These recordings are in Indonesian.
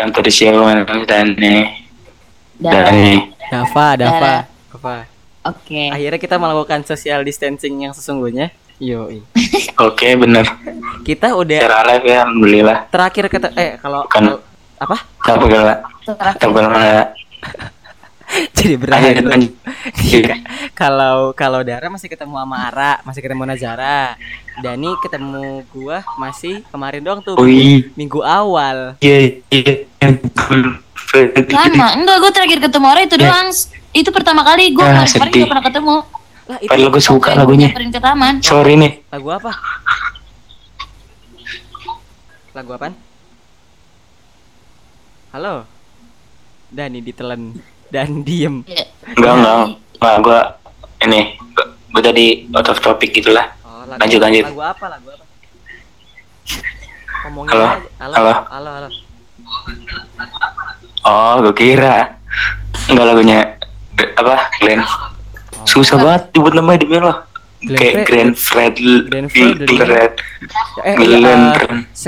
welcome to the show dan nih Dan, dan nih Dava, Dava, Dava. Oke. Akhirnya kita melakukan social distancing yang sesungguhnya. Yo, oke bener kita udah secara live ya alhamdulillah terakhir kata eh kalau Bukan. kalau- apa? tak pernah Terakhir. tak pernah Jadi berat. lanjut Iya. kalau kalau Dara masih ketemu sama Ara, masih ketemu Nazara. Dani ketemu gua masih kemarin doang tuh Wih. minggu awal. iya iya Lama. Enggak, gue terakhir ketemu orang itu doang. Itu pertama kali gue Ah, kemarin gak pernah ketemu. Lah itu padahal gue suka lagunya ke taman. sorry nih lagu apa? Lagu apaan? Halo. Dani ditelan dan diem. Iya. enggak enggak enggak gue ini gue tadi out of topic gitulah Oh, lagu, Lanjut, lanjut. Lagu apa? Lagu apa? Ngomongin Halo? aja. Halo. Halo? Halo, halo. Oh gue kira enggak lagunya apa Glenn susah banget dibuat namanya demi Allah kayak Fred- Glenn Fred Glenn Fred- Glenn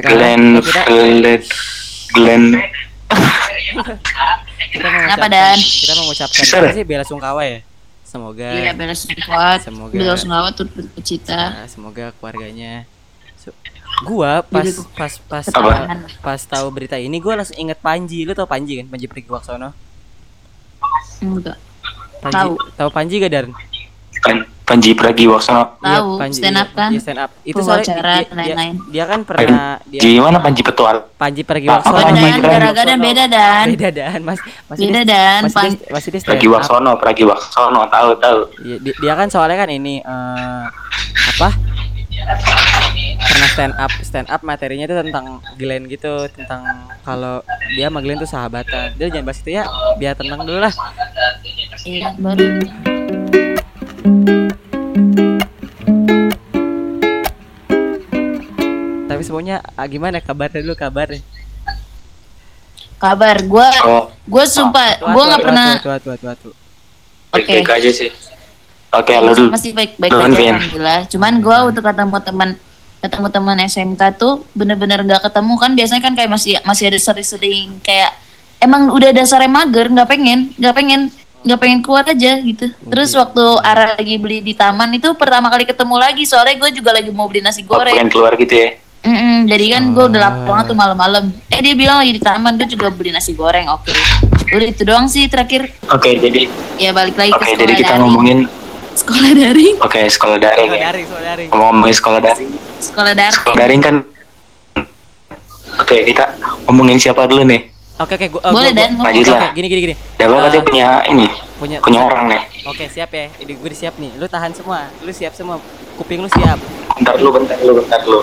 Glenn eh, Glenn Kenapa, Dan? kita mengucapkan Susah apa deh. sih bela sungkawa ya semoga Iya, bela sungkawa. Semoga- Bela sungkawa turut bercita. nah, semoga keluarganya gua pas Jadi gua- pas pas Apa? tahu- pas tahu berita ini gua langsung inget Panji lu tau Panji kan Panji Pragiwaksono Enggak. Panji Tahu. tahu Panji gak Dar Pan Panji Pragiwaksono Iya, Tahu, stand up iya, kan? iya, stand up itu soalnya dia, dia, dia kan pernah dia gimana Panji Petual Panji Pragiwaksono Panji Beda dan, Pragiwaksono. garaga dan beda dan. beda dan mas masih Beda dia- dan. masih Pan- dia, masih dia stand up. Pragiwaksono Pragiwaksono tahu tahu Iya, dia, dia kan soalnya kan ini eh apa? Pernah stand up, stand up materinya itu tentang Glenn gitu, tentang kalau dia sama Glenn tuh sahabatan. Dia jangan bahas itu ya, biar tenang dulu lah. Iya, baru. Tapi semuanya ah, gimana kabarnya dulu kabarnya? Kabar gue, oh gue sumpah, Tua, gue nggak pernah. Oke. baik-baik aja sih oke lu dulu masih baik-baik Nuhun, aja alhamdulillah. Cuman gue untuk ketemu teman ketemu teman SMK tuh bener-bener nggak ketemu kan. Biasanya kan kayak masih masih ada sering-sering kayak emang udah dasarnya mager nggak pengen nggak pengen nggak pengen kuat aja gitu. Terus waktu Ara lagi beli di taman itu pertama kali ketemu lagi. Soalnya gue juga lagi mau beli nasi Oh, pengen goreng keluar gitu ya? Mm-mm, jadi kan gue udah lapar banget tuh malam-malam. Eh dia bilang lagi di taman dia juga beli nasi goreng oke. Udah itu doang sih terakhir. Oke jadi ya balik lagi oke ke jadi kita daring ngomongin sekolah daring oke sekolah daring Soal ya daring, soal daring. ngomongin sekolah daring sekolah daring sekolah daring kan oke kita ngomongin siapa dulu nih Oke, oke, gua, eh, Boleh, gua- Dan, gua- lanjut lah. oke, Gini, gini, gini. Dava Eh, katanya punya ini punya punya orang nih Oke, siap ya. Ini gue siap nih. Lu tahan semua. Lu siap semua. Kuping lu siap. bentar dulu bentar dulu bentar dulu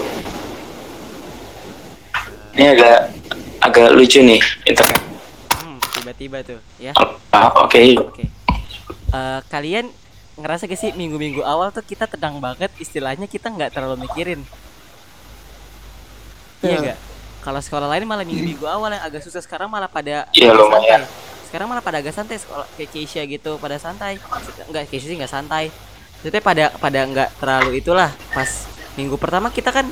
ini agak agak lucu nih internet Hmm, tiba-tiba tuh, ya. Ah, oke Oke. Eh, kalian ngerasa gak sih minggu-minggu awal tuh kita tenang banget istilahnya kita nggak terlalu mikirin. Iya Betul. gak kalau sekolah lain malah minggu-minggu awal yang agak susah sekarang malah pada Iya, lumayan. santai. sekarang malah pada agak santai sekolah kayak Keisha gitu pada santai. Enggak Keisha sih nggak santai. Jadi pada pada nggak terlalu itulah pas minggu pertama kita kan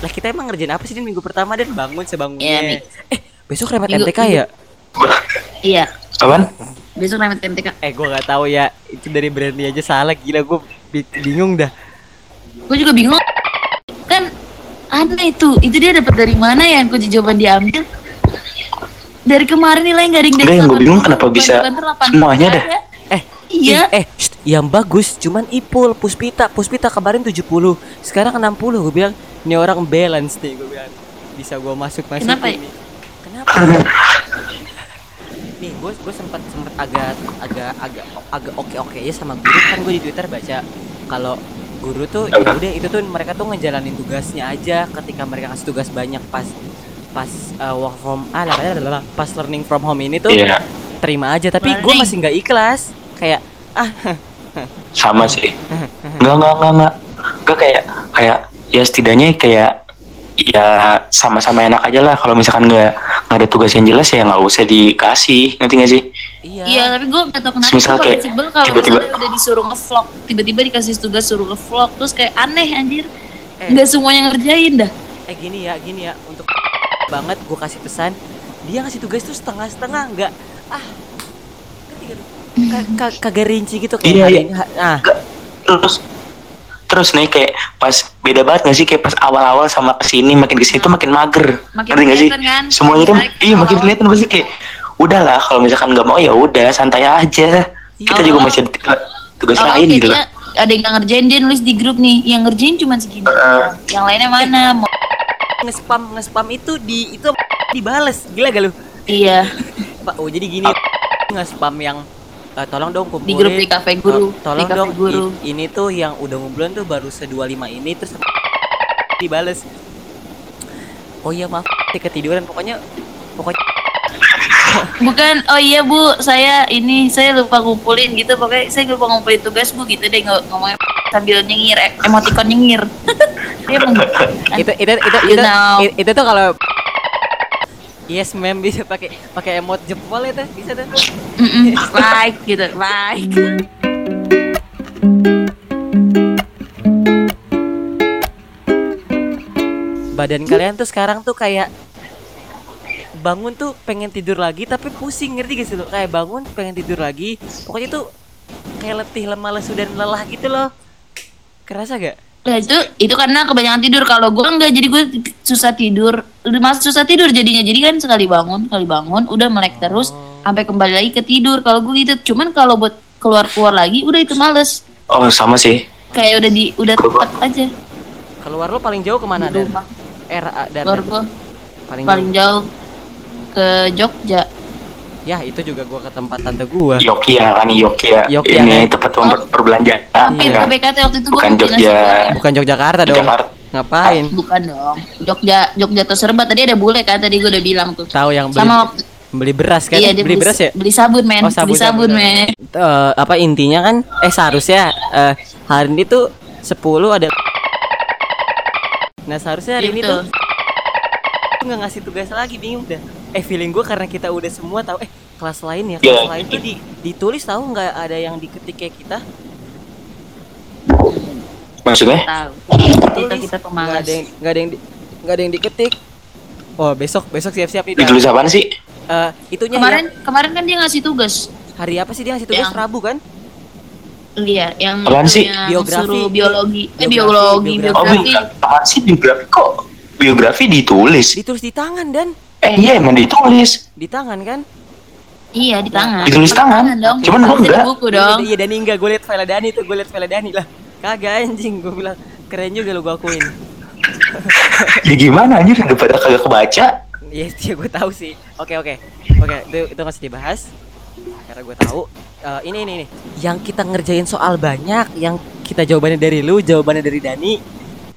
lah kita emang ngerjain apa sih di minggu pertama dan bangun sebangunnya. Iya, Mi. eh besok Minggu- MTK ya? Iya. Apaan besok remet MTK Eh gue nggak tahu ya itu dari Brandy aja salah gila gue bingung dah. gue juga bingung kan aneh itu itu dia dapat dari mana ya kunci jawaban diambil dari kemarin nilai yang dari Enggak, yang gua 80, bingung kenapa bisa banter-banter 80 semuanya dah. ada. Eh iya eh shht, yang bagus cuman Ipul Puspita Puspita kemarin 70 sekarang 60 gue bilang ini orang balance nih gue bilang bisa gue masuk masuk Kenapa ya? ini. Kenapa? Nih gue gue sempat sempat agak agak agak agak oke oke ya sama guru. Kan gue di Twitter baca kalau guru tuh ya udah itu tuh mereka tuh ngejalanin tugasnya aja ketika mereka kasih tugas banyak pas pas uh, work from ah lah, lah, lah, lah, pas learning from home ini tuh iya. terima aja. Tapi gue masih nggak ikhlas. Kayak ah. Sama sih. Enggak enggak enggak enggak enggak kayak kayak ya setidaknya kayak ya sama-sama enak aja lah. Kalau misalkan nggak nggak ada tugas yang jelas ya nggak usah dikasih. Ngerti nggak sih? Iya. Iya tapi gue gak tau kenapa Misal gue kayak kalau tiba-tiba- udah disuruh ngevlog tiba-tiba dikasih tugas suruh ngevlog terus kayak aneh anjir. Eh. nggak semuanya ngerjain dah. Eh gini ya gini ya. Untuk banget gue kasih pesan dia ngasih tugas tuh setengah-setengah nggak ah kagak rinci gitu kayak Iya, iya. nah Nggak. terus terus nih kayak pas beda banget gak sih? Kayak pas awal-awal sama ke sini makin ke sini tuh makin mager. Makin ngerti gak sih? kelihatan kan? semuanya tuh iya makin kelihatan pasti kayak udahlah kalau misalkan nggak mau ya udah santai aja. Kita Iya. juga masih ada tugas- Oh, lain gitu lah. ada yang nggak ngerjain dia nulis di grup nih. Yang ngerjain cuma segini. Heeh. yang lainnya mana? Mau- nge-spam nge-spam itu di itu dibales. Gila gak lu? Iya. Pak oh jadi gini nge-spam yang eh, tolong dong kumpulin di grup di kafe guru To- tolong di kafe dong guru. i- ini tuh yang udah ngumpulan tuh baru se-25 ini terus dibales. Oh iya maaf ketiduran. Pokoknya pokoknya bukan oh iya bu saya ini saya lupa ngumpulin gitu. Pokoknya saya lupa ngumpulin tugas bu gitu deh. Ng- ngomongnya sambil nyengir eh, emoticon nyengir. Dia emang gitu kan. itu itu itu You itu, know. i- itu tuh kalau Yes, ma'am bisa pakai pakai emot jempol itu bisa tuh. Like gitu like Badan kalian tuh sekarang tuh kayak bangun tuh pengen tidur lagi tapi pusing ngerti gak sih lo? Kayak bangun pengen tidur lagi. Pokoknya tuh kayak letih, lemah, lesu dan lelah gitu loh. Kerasa gak? Nah itu itu karena kebanyakan tidur. Kalau gue enggak, jadi gue susah tidur. Mas susah tidur jadinya. Jadi kan sekali bangun, sekali bangun, udah melek terus sampai kembali lagi ke tidur. Kalau gue gitu, cuman kalau buat keluar keluar lagi, udah itu males. oh sama sih Kayak udah di udah tepat aja Keluar lo paling jauh ke mana dan era dan Keluar gue paling, paling jauh. jauh ke Jogja. Ya itu juga gua ke tempat tante gua. Yogya kan Yogya, Yogya, ini kan? tempat per- perbelanjaan Iya. ke BKT waktu itu bukan Jogja Bukan Yogyakarta dong. Jakarta Ngapain? Bukan dong. Jogja Jogja terserbat tadi ada bule kan tadi gue udah bilang tuh. Tahu yang beli Sama waktu beli beras kan? iya dia beli beras ya? Beli sabun men, Oh, sabun, beli sabun, sabun. men. Eh, apa intinya kan eh seharusnya eh, hari ini tuh 10 ada Nah seharusnya hari ini Gitu. tuh nggak ngasih tugas lagi bingung dah. Eh feeling gue karena kita udah semua tahu eh kelas lain ya kelas Iya. lain tuh di, ditulis tahu nggak ada yang diketik kayak kita maksudnya Tahu. Kita kita nggak pemalas. ada yang nggak ada yang di- nggak ada yang diketik oh besok besok siap-siap nih Dan. ditulis apaan sih Eh, itunya Kemarin yang- kemarin kan dia ngasih tugas. hari apa sih dia ngasih tugas Yang- Rabu kan Iya, yang Apaan sih? yang Biografi. biologi, eh, Biografi, biologi, biografi. oh biografi. apaan sih biografi kok biografi ditulis ditulis di tangan dan eh iya emang ditulis di tangan kan Iya di tangan. Ditulis tangan. dong. Cuman di enggak. buku dong. Iya Dani enggak, gue liat file Dani tuh, gue liat file Dani lah. Kagak anjing, gue bilang keren juga lo gue akuin. ya gimana anjir daripada kagak kebaca Iya, iya gue tahu sih. Oke oke, oke itu itu masih dibahas. Karena gue tahu. Eh, ini ini ini, yang kita ngerjain soal banyak, yang kita jawabannya dari lu, jawabannya dari Dani.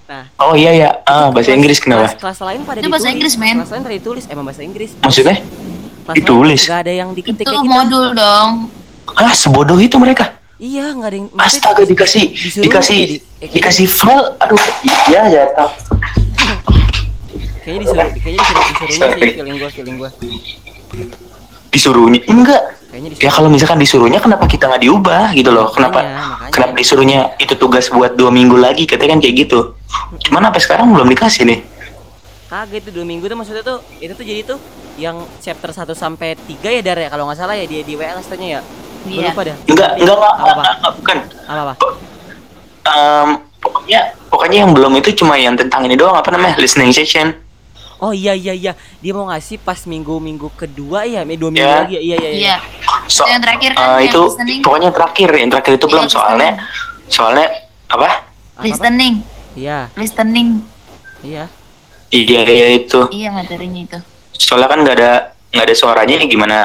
Nah, oh iya ya ah bahasa kelas- Inggris kenapa Kelas, kelas lain pada Itu bahasa ditulis. Inggris, men. Kelas lain pada ditulis, emang bahasa Inggris. maksudnya Kelas ditulis? Gak ada yang diketik Itu kayak kita. modul dong. ah sebodoh itu mereka Iya, nggak ada yang. astaga dikasih disuruh dikasih eh, dikasih file aduh iya jatuh Kayaknya disuruh, kayaknya disuruh, disuruhnya sih feeling gue, feeling gue. disuruhnya enggak Kayaknya ya kalau misalkan disuruhnya kenapa kita nggak diubah gitu loh kenapa Makanya, makanya. kenapa disuruhnya itu tugas buat dua minggu lagi katanya kan kayak gitu cuman sampai sekarang belum dikasih nih Kagak itu dua minggu tuh maksudnya tuh itu tuh jadi tuh yang chapter 1 sampai 3 ya Dar ya kalau nggak salah ya di di WA katanya ya. Gue Iya. lupa dah. enggak enggak enggak, Apa, enggak, apa? enggak, bukan Apa apa? Em, pokoknya pokoknya yang belum itu cuma yang tentang ini doang apa namanya listening session Oh iya iya iya. Dia mau ngasih pas minggu-minggu kedua ya, eh, dua minggu Ya. lagi ya. Iya iya iya. Iya. so, Yang terakhir kan, eh, yang itu listening. pokoknya terakhir yang terakhir itu Iya, belum soalnya soalnya apa? Listening, Iya, listening. iya. iya iya itu Iya materinya itu. soalnya kan nggak ada nggak ada suaranya gimana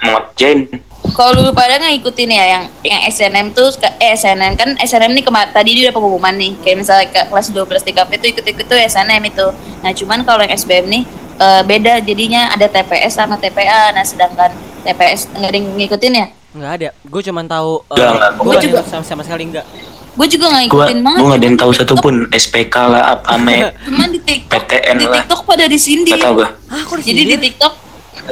mau ngerjain Kalau dulu pada ngikutin ya yang yang SNM tuh ke- eh SNM kan SNM nih kemarin tadi dia udah pengumuman nih kayak misalnya ke kelas 12 TKP tuh ikut-ikut tuh SNM itu. Nah cuman kalau yang SBM nih eh, beda jadinya ada TPS sama TPA. Nah sedangkan TPS nggak ada yang ngikutin ya? Enggak ada. Gue cuma tahu eh, Enggak, enggak. Gue Gua juga sama, sama sekali enggak. Gue juga nggak gua ngikutin banget. gua nggak ada yang tahu di satupun SPK lah apa ame Cuman di TikTok, PTN di lah. TikTok pada disindir. nggak tahu gua Ah, Jadi di TikTok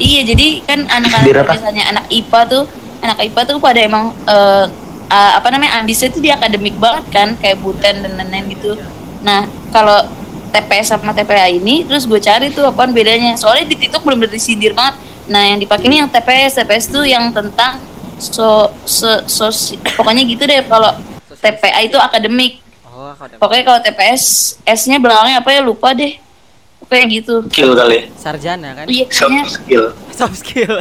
iya jadi kan anak-anak apa? biasanya anak IPA tuh anak IPA tuh pada emang eh, ah, apa namanya ambisnya tuh di akademik banget kan kayak Buten dan lain-lain gitu. Nah kalau TPS sama TPA ini terus gue cari tuh apaan bedanya. Soalnya di TikTok belum disindir banget. Nah yang dipakai ini yang TPS TPS tuh yang tentang so so, so- pokoknya gitu deh kalau TPA itu akademik. Oh, ada pokoknya kalau TPS S-nya belakangnya apa ya lupa deh kayak gitu skill kali sarjana kan? iya soft kayaknya skill Soft skill.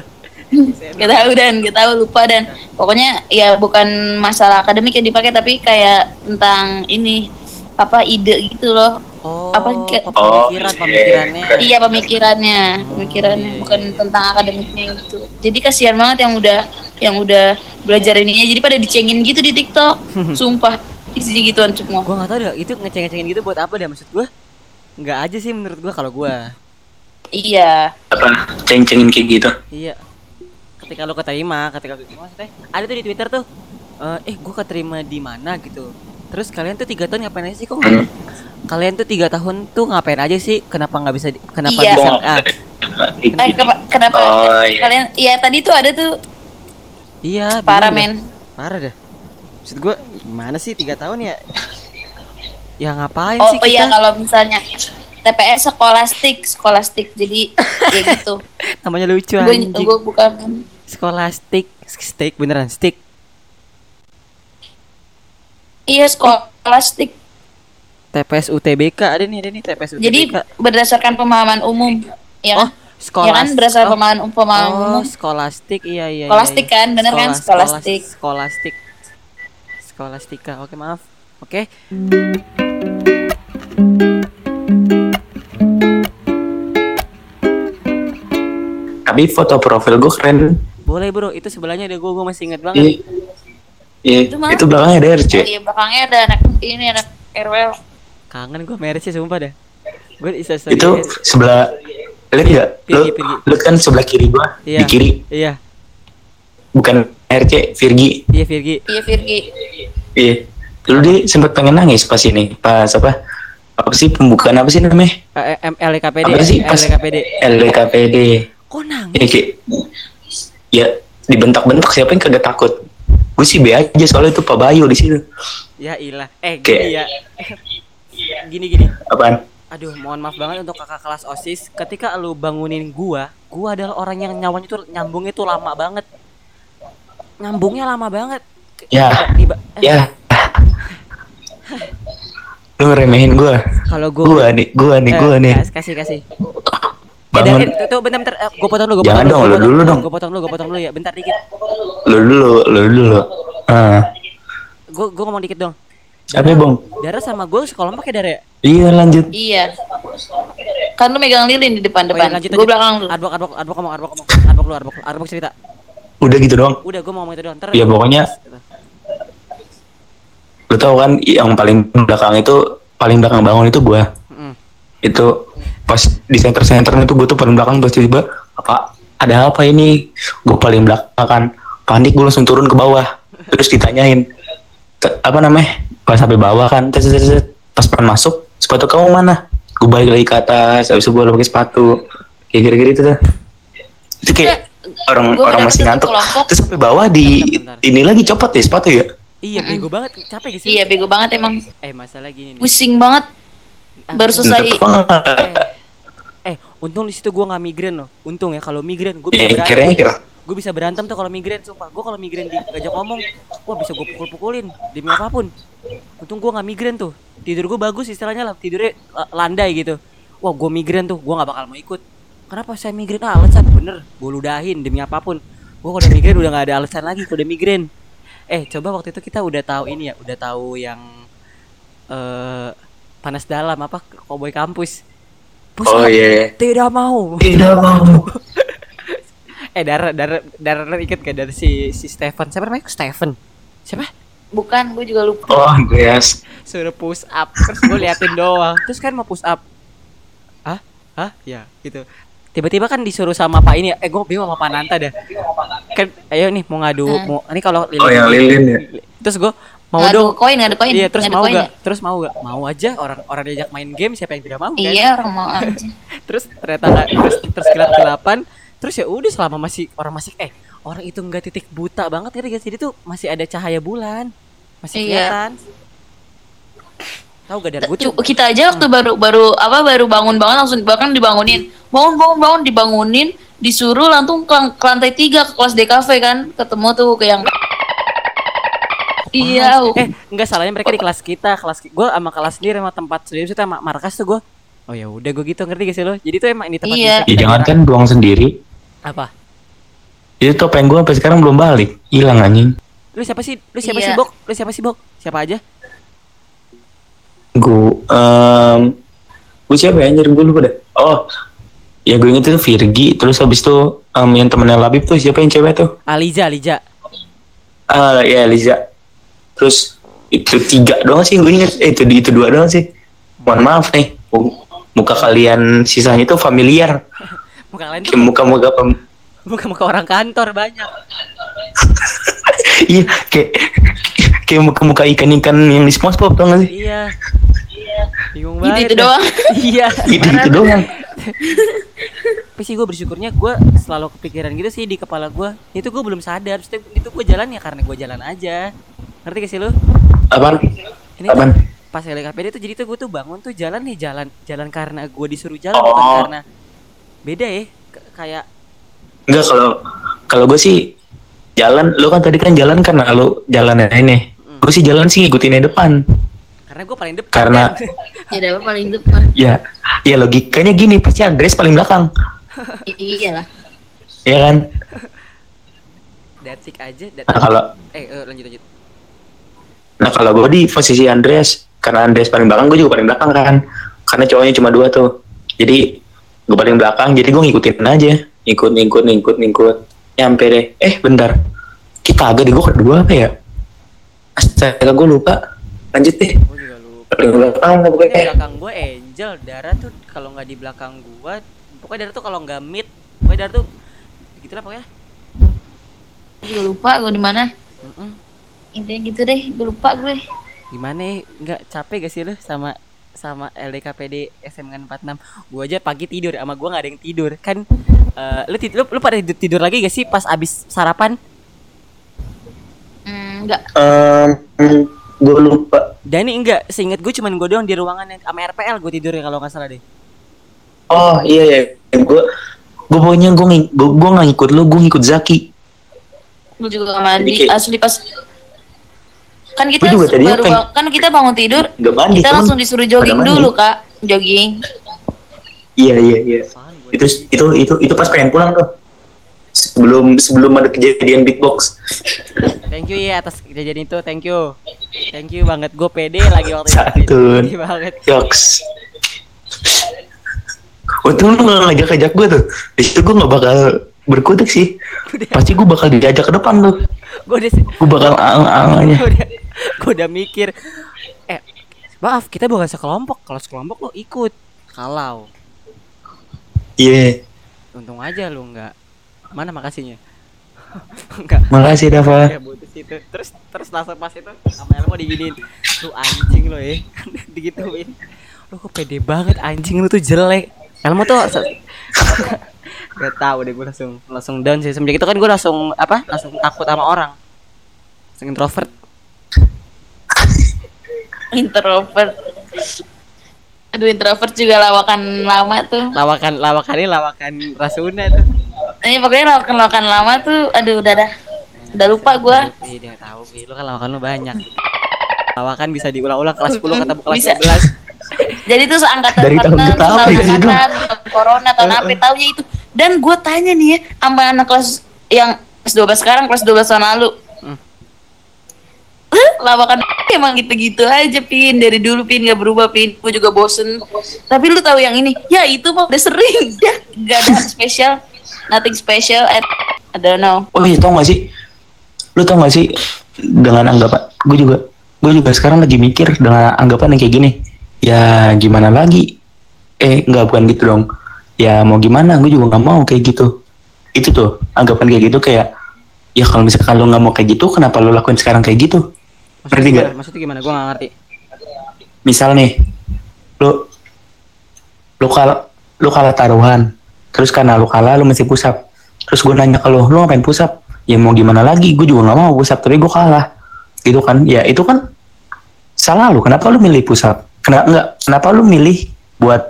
Gak tahu dan gak tahu lupa dan pokoknya ya bukan masalah akademik yang dipakai tapi kayak tentang ini apa ide gitu loh Oh, Apa kayak- Oh, pemikiran, iya. pemikirannya. iya pemikirannya Oh, pemikirannya iya, bukan iya. tentang akademiknya gitu jadi kasihan banget yang udah yang udah belajar ininya jadi pada dicengin gitu di TikTok sumpah isinya gituan semua Gua nggak tahu dah itu ngeceng-ngecengin gitu buat apa dah maksud gua? Nggak aja sih menurut gua kalau gua. iya apa ceng-cengin kayak gitu Iya. Ketika lu keterima, ketika lu maksudnya ada tuh di Twitter tuh eh eh gua keterima di mana gitu. Terus kalian tuh tiga tahun ngapain aja sih kok? nggak- Kalian tuh tiga tahun tuh ngapain aja sih? Kenapa nggak bisa? Kenapa Iya. bisa? Ah, eh, kepa- kenapa Oh, iya. kalian iya tadi tuh ada tuh iya. parah men Parah dah. Maksud gua gimana sih tiga tahun ya? Ya ngapain oh sih oh iya kita? kalau misalnya TPS skolastik skolastik jadi ya gitu Namanya lucu gue anjing. gue bukan Scholastic, steak beneran stick. iya skolastik TPS UTBK ada nih, ada nih TPS UTBK. jadi berdasarkan pemahaman umum ya oh, kan sekolah. ya kan berdasarkan pemahaman pemahaman Oh, umum skolastik iya iya. Skolastik iya, iya. kan, bener kan? Sekolah- Skolastik. Skolastik. Skolastika. Oke, maaf. Oke. Tapi foto profil gue keren Boleh, Bro. Itu sebelahnya ada gua, gua masih ingat Iya. banget. Iya, Itu mah. itu belakangnya ada RC. oh, iya belakangnya ada anak ini anak RWL Kangen gua marriage sih sumpah dah. Gua isa Itu sebelah lihat nggak? Lu, kan sebelah kiri gua, Iya. di kiri Iya, bukan RC, Virgi. iya Virgi. iya Virgi Iya. Dulu dia sempat pengen nangis pas ini, pas apa? Apa sih pembukaan apa sih namanya? Eh, M LKPD. Apa sih pas LKPD. LKPD. Kok nangis? Ini kayak ya dibentak-bentak siapa yang kagak takut? Gue sih B aja soalnya itu Pak Bayu di situ. Ya ilah. Eh, Kayak- gini ya. Gini gini. Apaan? Aduh, mohon maaf banget untuk kakak kelas OSIS. Ketika lu bangunin gua, gua adalah orang yang nyawanya tuh nyambungnya tuh lama banget. Nyambungnya lama banget. Ya. Tiba, eh, Ya. Lu ngeremehin gua. kalau gua Gua nih, gua nih, Eh, gua nih. kas- kasih kasih. Eh, Bangun. tuh, bentar bentar, Eh, gua potong dulu, gua Jangan dong, lu dulu dong. Gua potong dulu, gua potong dulu ya, bentar dikit. Lu dulu, lu dulu. Ah. Gua gua ngomong dikit dong. Apa ya, Bang? Dara sama gua sekolah pakai Dara ya? Iya, lanjut. iya kan lu megang lilin di depan Oh, depan iya, lanjut gue belakang lu Advok advok advok ngomong advok ngomong advok lu advok advok cerita. Udah gitu doang. Udah gua mau ngomong itu doang. Ntar Ya pokoknya lu tau kan yang paling belakang itu paling belakang bangun itu gua. Mm. Itu pas di center center itu gua tuh paling belakang terus tiba apa ada apa ini? Gua paling belakang kan panik gua langsung turun ke bawah. Terus ditanyain "Ke- apa namanya? Pas sampai bawah kan tes, tes, pas pengen masuk sepatu kamu mana? Gue balik lagi ke atas, habis itu gue pakai sepatu. Kayak kira-kira itu tuh. Itu kayak orang Gua orang masih ngantuk. Terus sampai bawah di Bentar, bentar. ini lagi copot deh sepatu ya. Iya, bego banget. Capek sih? iya bego banget emang Eh, masalah gini nih. pusing banget Ah, baru selesai banget. Eh, untung di situ gua nggak migrain loh. Untung ya kalau migrain gua bisa Eh, berantem. Gue bisa berantem tuh kalau migrain sumpah. Gua kalau migrain diajak ngomong, wah bisa gue pukul-pukulin demi apa pun. Untung gua nggak migrain tuh. Tidur gua bagus istilahnya lah, tidurnya la- landai gitu. Wah, gua migrain tuh, gua nggak bakal mau ikut. Kenapa saya migrain? Ah, alasan bener, gue ludahin demi apa pun. Gua kalau udah migrain udah nggak ada alasan lagi kalau udah migrain. Eh, coba waktu itu kita udah tahu ini ya, udah tahu yang eh panas dalam apa Cowboy kampus. Push Oh iya. Tidak mau. Tidak mau. Eh Dara Dara Dara ikut gak? Dari si si Stephen. Siapa namanya? Stephen. Siapa? Bukan gue juga lupa. Oh Andreas. suruh push up terus gue liatin doang. Terus kan mau push up. Ah ah ya gitu tiba-tiba kan disuruh sama Pak ini eh gue bingung sama Pak Nanta dah kan ayo nih mau ngadu Hmm. mau ini kalau Oh, yang lilin ya? terus gue mau ngadu dong. koin ngadu koin iya terus ngadu mau koin gak ya? terus mau gak mau aja orang orang diajak main game siapa yang tidak mau kan? Iya orang mau aja. Terus ternyata nggak terus terus gelap gelapan. Terus ya udah selama masih orang masih eh orang itu nggak titik buta banget gak sih? Dia tuh masih ada cahaya bulan. Masih Iya. kelihatan. Tahu gak dar gue tuh Cu- kita aja waktu baru baru apa baru bangun bangun langsung bahkan dibangunin bangun bangun bangun dibangunin disuruh langsung ke, ke lantai tiga ke kelas DKV kan ketemu tuh ke yang iya eh enggak salahnya mereka di kelas kita kelas gue sama kelas sendiri sama tempat sendiri itu sama markas tuh gue oh ya udah gue gitu ngerti gak sih lo jadi tuh emang ini tempat Iya. bisa Ya kita jangan kan buang sendiri. apa Itu topeng gue sampai sekarang belum balik. Hilang anjing. lu siapa sih lu siapa Iya. sih bok lu siapa sih bok siapa aja Gue um, gue siapa ya anjir gue lupa deh. Oh. Ya gue inget itu Virgi terus habis itu em, yang temennya Labib tuh siapa yang cewek tuh? Aliza Aliza Ah ya Liza. Terus itu tiga doang sih gue inget. Eh, itu itu dua doang sih. Mohon maaf nih. Mu- Muka kalian sisanya tuh familiar. muka kalian tuh Kayak muka-muka pem muka muka orang kantor banyak Iya, kayak kayak muka-muka ikan-ikan yang di SpongeBob tau gak sih? iya bingung Gitu- banget itu doang. iya Itu itu doang. tapi sih gue bersyukurnya gue selalu kepikiran gitu sih di kepala gue itu gue belum sadar Maksudnya itu gue jalan ya karena gue jalan aja ngerti gak sih lu Apaan? ini tuh Apaan? pas LKPD tuh jadi tuh gue tuh bangun tuh jalan nih jalan jalan karena gue disuruh jalan Oh. bukan karena beda ya K- kayak Enggak kalau kalau gue sih jalan, lu kan tadi kan jalan karena lu jalan ini. Gue sih jalan sih ngikutin yang depan. Karena gue paling depan Karena- kan. ya dapat paling depan Ya, ya logikanya gini pasti Andres paling belakang. I- iyalah Ya kan? Datsik aja dat- Nah kalau eh eh, lanjut lanjut nah kalau gue di posisi Andres karena Andres paling belakang gue juga paling belakang kan. Karena cowoknya cuma dua tuh. Jadi gue paling belakang jadi gue ngikutin aja. Ikut ngikut ngikut ngikut nyampe deh. Eh bentar. Kita agak di gue kedua apa ya? Astaga gue lupa. Lanjut deh. Paling belakang pokoknya. di belakang gue Angel, Dara tuh kalau nggak di belakang gue, pokoknya Dara tuh kalau nggak mid, pokoknya Dara tuh gitulah pokoknya. gue lupa gue di mana Mm-mm. intinya gitu deh gue lupa gue Gimana? Nggak capek gak sih lu sama sama LDKPD SMN 46 Gue aja pagi tidur sama gue nggak ada yang tidur kan eh, lu, tid- lu lu pada tidur, tidur lagi gak sih pas abis sarapan hmm, enggak gue lupa. dan ini enggak seingat gue cuman gue doang di ruangan yang sama RPL gue tidur kalau nggak salah deh Oh iya ya. Gue gue pokoknya gue gue gue nggak ngikut lu, gue ngikut Zaki. gue juga gak mandi kayak- asli pas kan kita juga tadinya baru pengen- bang- kan kita bangun tidur Gak mandi. kita langsung disuruh jogging pada mandi. dulu kak jogging Iya iya iya. Itu itu itu itu pas pengen pulang tuh. Sebelum sebelum ada kejadian beatbox. Thank you ya atas kejadian itu, thank you. Thank you banget, gue pede lagi waktu itu. Santun. Banget. Yoks. Untung lu gak ngajak-ngajak gue tuh. Di situ gue gak bakal berkutik sih. Pasti gue bakal diajak ke depan tuh. Gue udah, Gue bakal ang-ang aja. gue udah, udah mikir. Eh, maaf kita bukan sekelompok. Kalau sekelompok lo ikut. Kalau, Iya. untung aja lu nggak. Mana makasihnya? Enggak. Makasih Dava. Ya butuh situ. Terus terus langsung pas itu sama Elmo diginiin. Lu anjing lo ya. Digituin. Lu kok pede banget anjing lu tuh jelek. Elmo tuh Gak tahu deh gue langsung langsung down sih semenjak itu kan gue langsung apa langsung takut sama orang langsung introvert introvert aduh introvert juga lawakan lama tuh lawakan lawakan ini lawakan Rasuna tuh ini pokoknya lawakan lawakan lama tuh aduh udah dah. Udah lupa gue Iya dia tahu Bi. lu kan lawakan lu banyak. Lawakan bisa diulang-ulang kelas 10 ketemu kelas Bisa. 11 jadi tuh seangkatan Dari tahun ke tahun. tahun angkatan tahun corona tahun apa taunya itu. Dan gue tanya nih ya sama anak kelas yang kelas 12 sekarang kelas 12 tahun lalu Hmm. lawakan emang gitu-gitu aja pin. Dari dulu pin gak berubah pin. Gue juga bosen. Tapi lu tahu yang ini? Ya itu mah udah sering. Ya gak ada spesial nothing special at I don't know Oh iya tau gak sih? Lu tau gak sih dengan anggapan gue juga gue juga sekarang lagi mikir dengan anggapan yang kayak gini. Ya gimana lagi? Eh nggak bukan gitu dong. Ya mau gimana? Gue juga nggak mau kayak gitu. Itu tuh anggapan kayak gitu kayak ya kalau misalkan lu nggak mau kayak gitu, kenapa lu lakuin sekarang kayak gitu? maksudnya Ngerti gimana? nggak? maksudnya gimana gue gak ngerti Misal nih, lu lu kalah lu kalah taruhan, terus karena lu kalah lu mesti pusap. Terus gue nanya ke lu, lu ngapain pusap? Ya mau gimana lagi? Gue juga nggak mau pusap, tapi gue kalah. Gitu kan? Ya itu kan salah lu. Kenapa lu milih pusap? kenapa enggak kenapa lu milih buat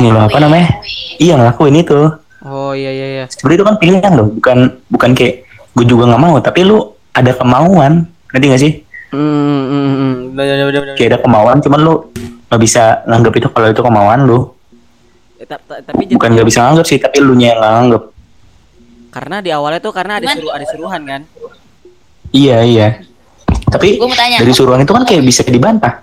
ini lo apa namanya iya ngelakuin itu oh iya iya iya sebenarnya itu kan pilihan loh bukan bukan kayak gue juga nggak mau tapi lu ada kemauan nanti gak sih hmm, hmm, hmm. Bener. kayak ada kemauan cuman lu nggak bisa nganggap itu kalau itu kemauan lu tapi bukan nggak bisa nganggap sih tapi lu nya nganggap karena di awalnya tuh karena ada suruh ada suruhan kan? Iya iya. Tapi dari suruhan itu kan kayak bisa dibantah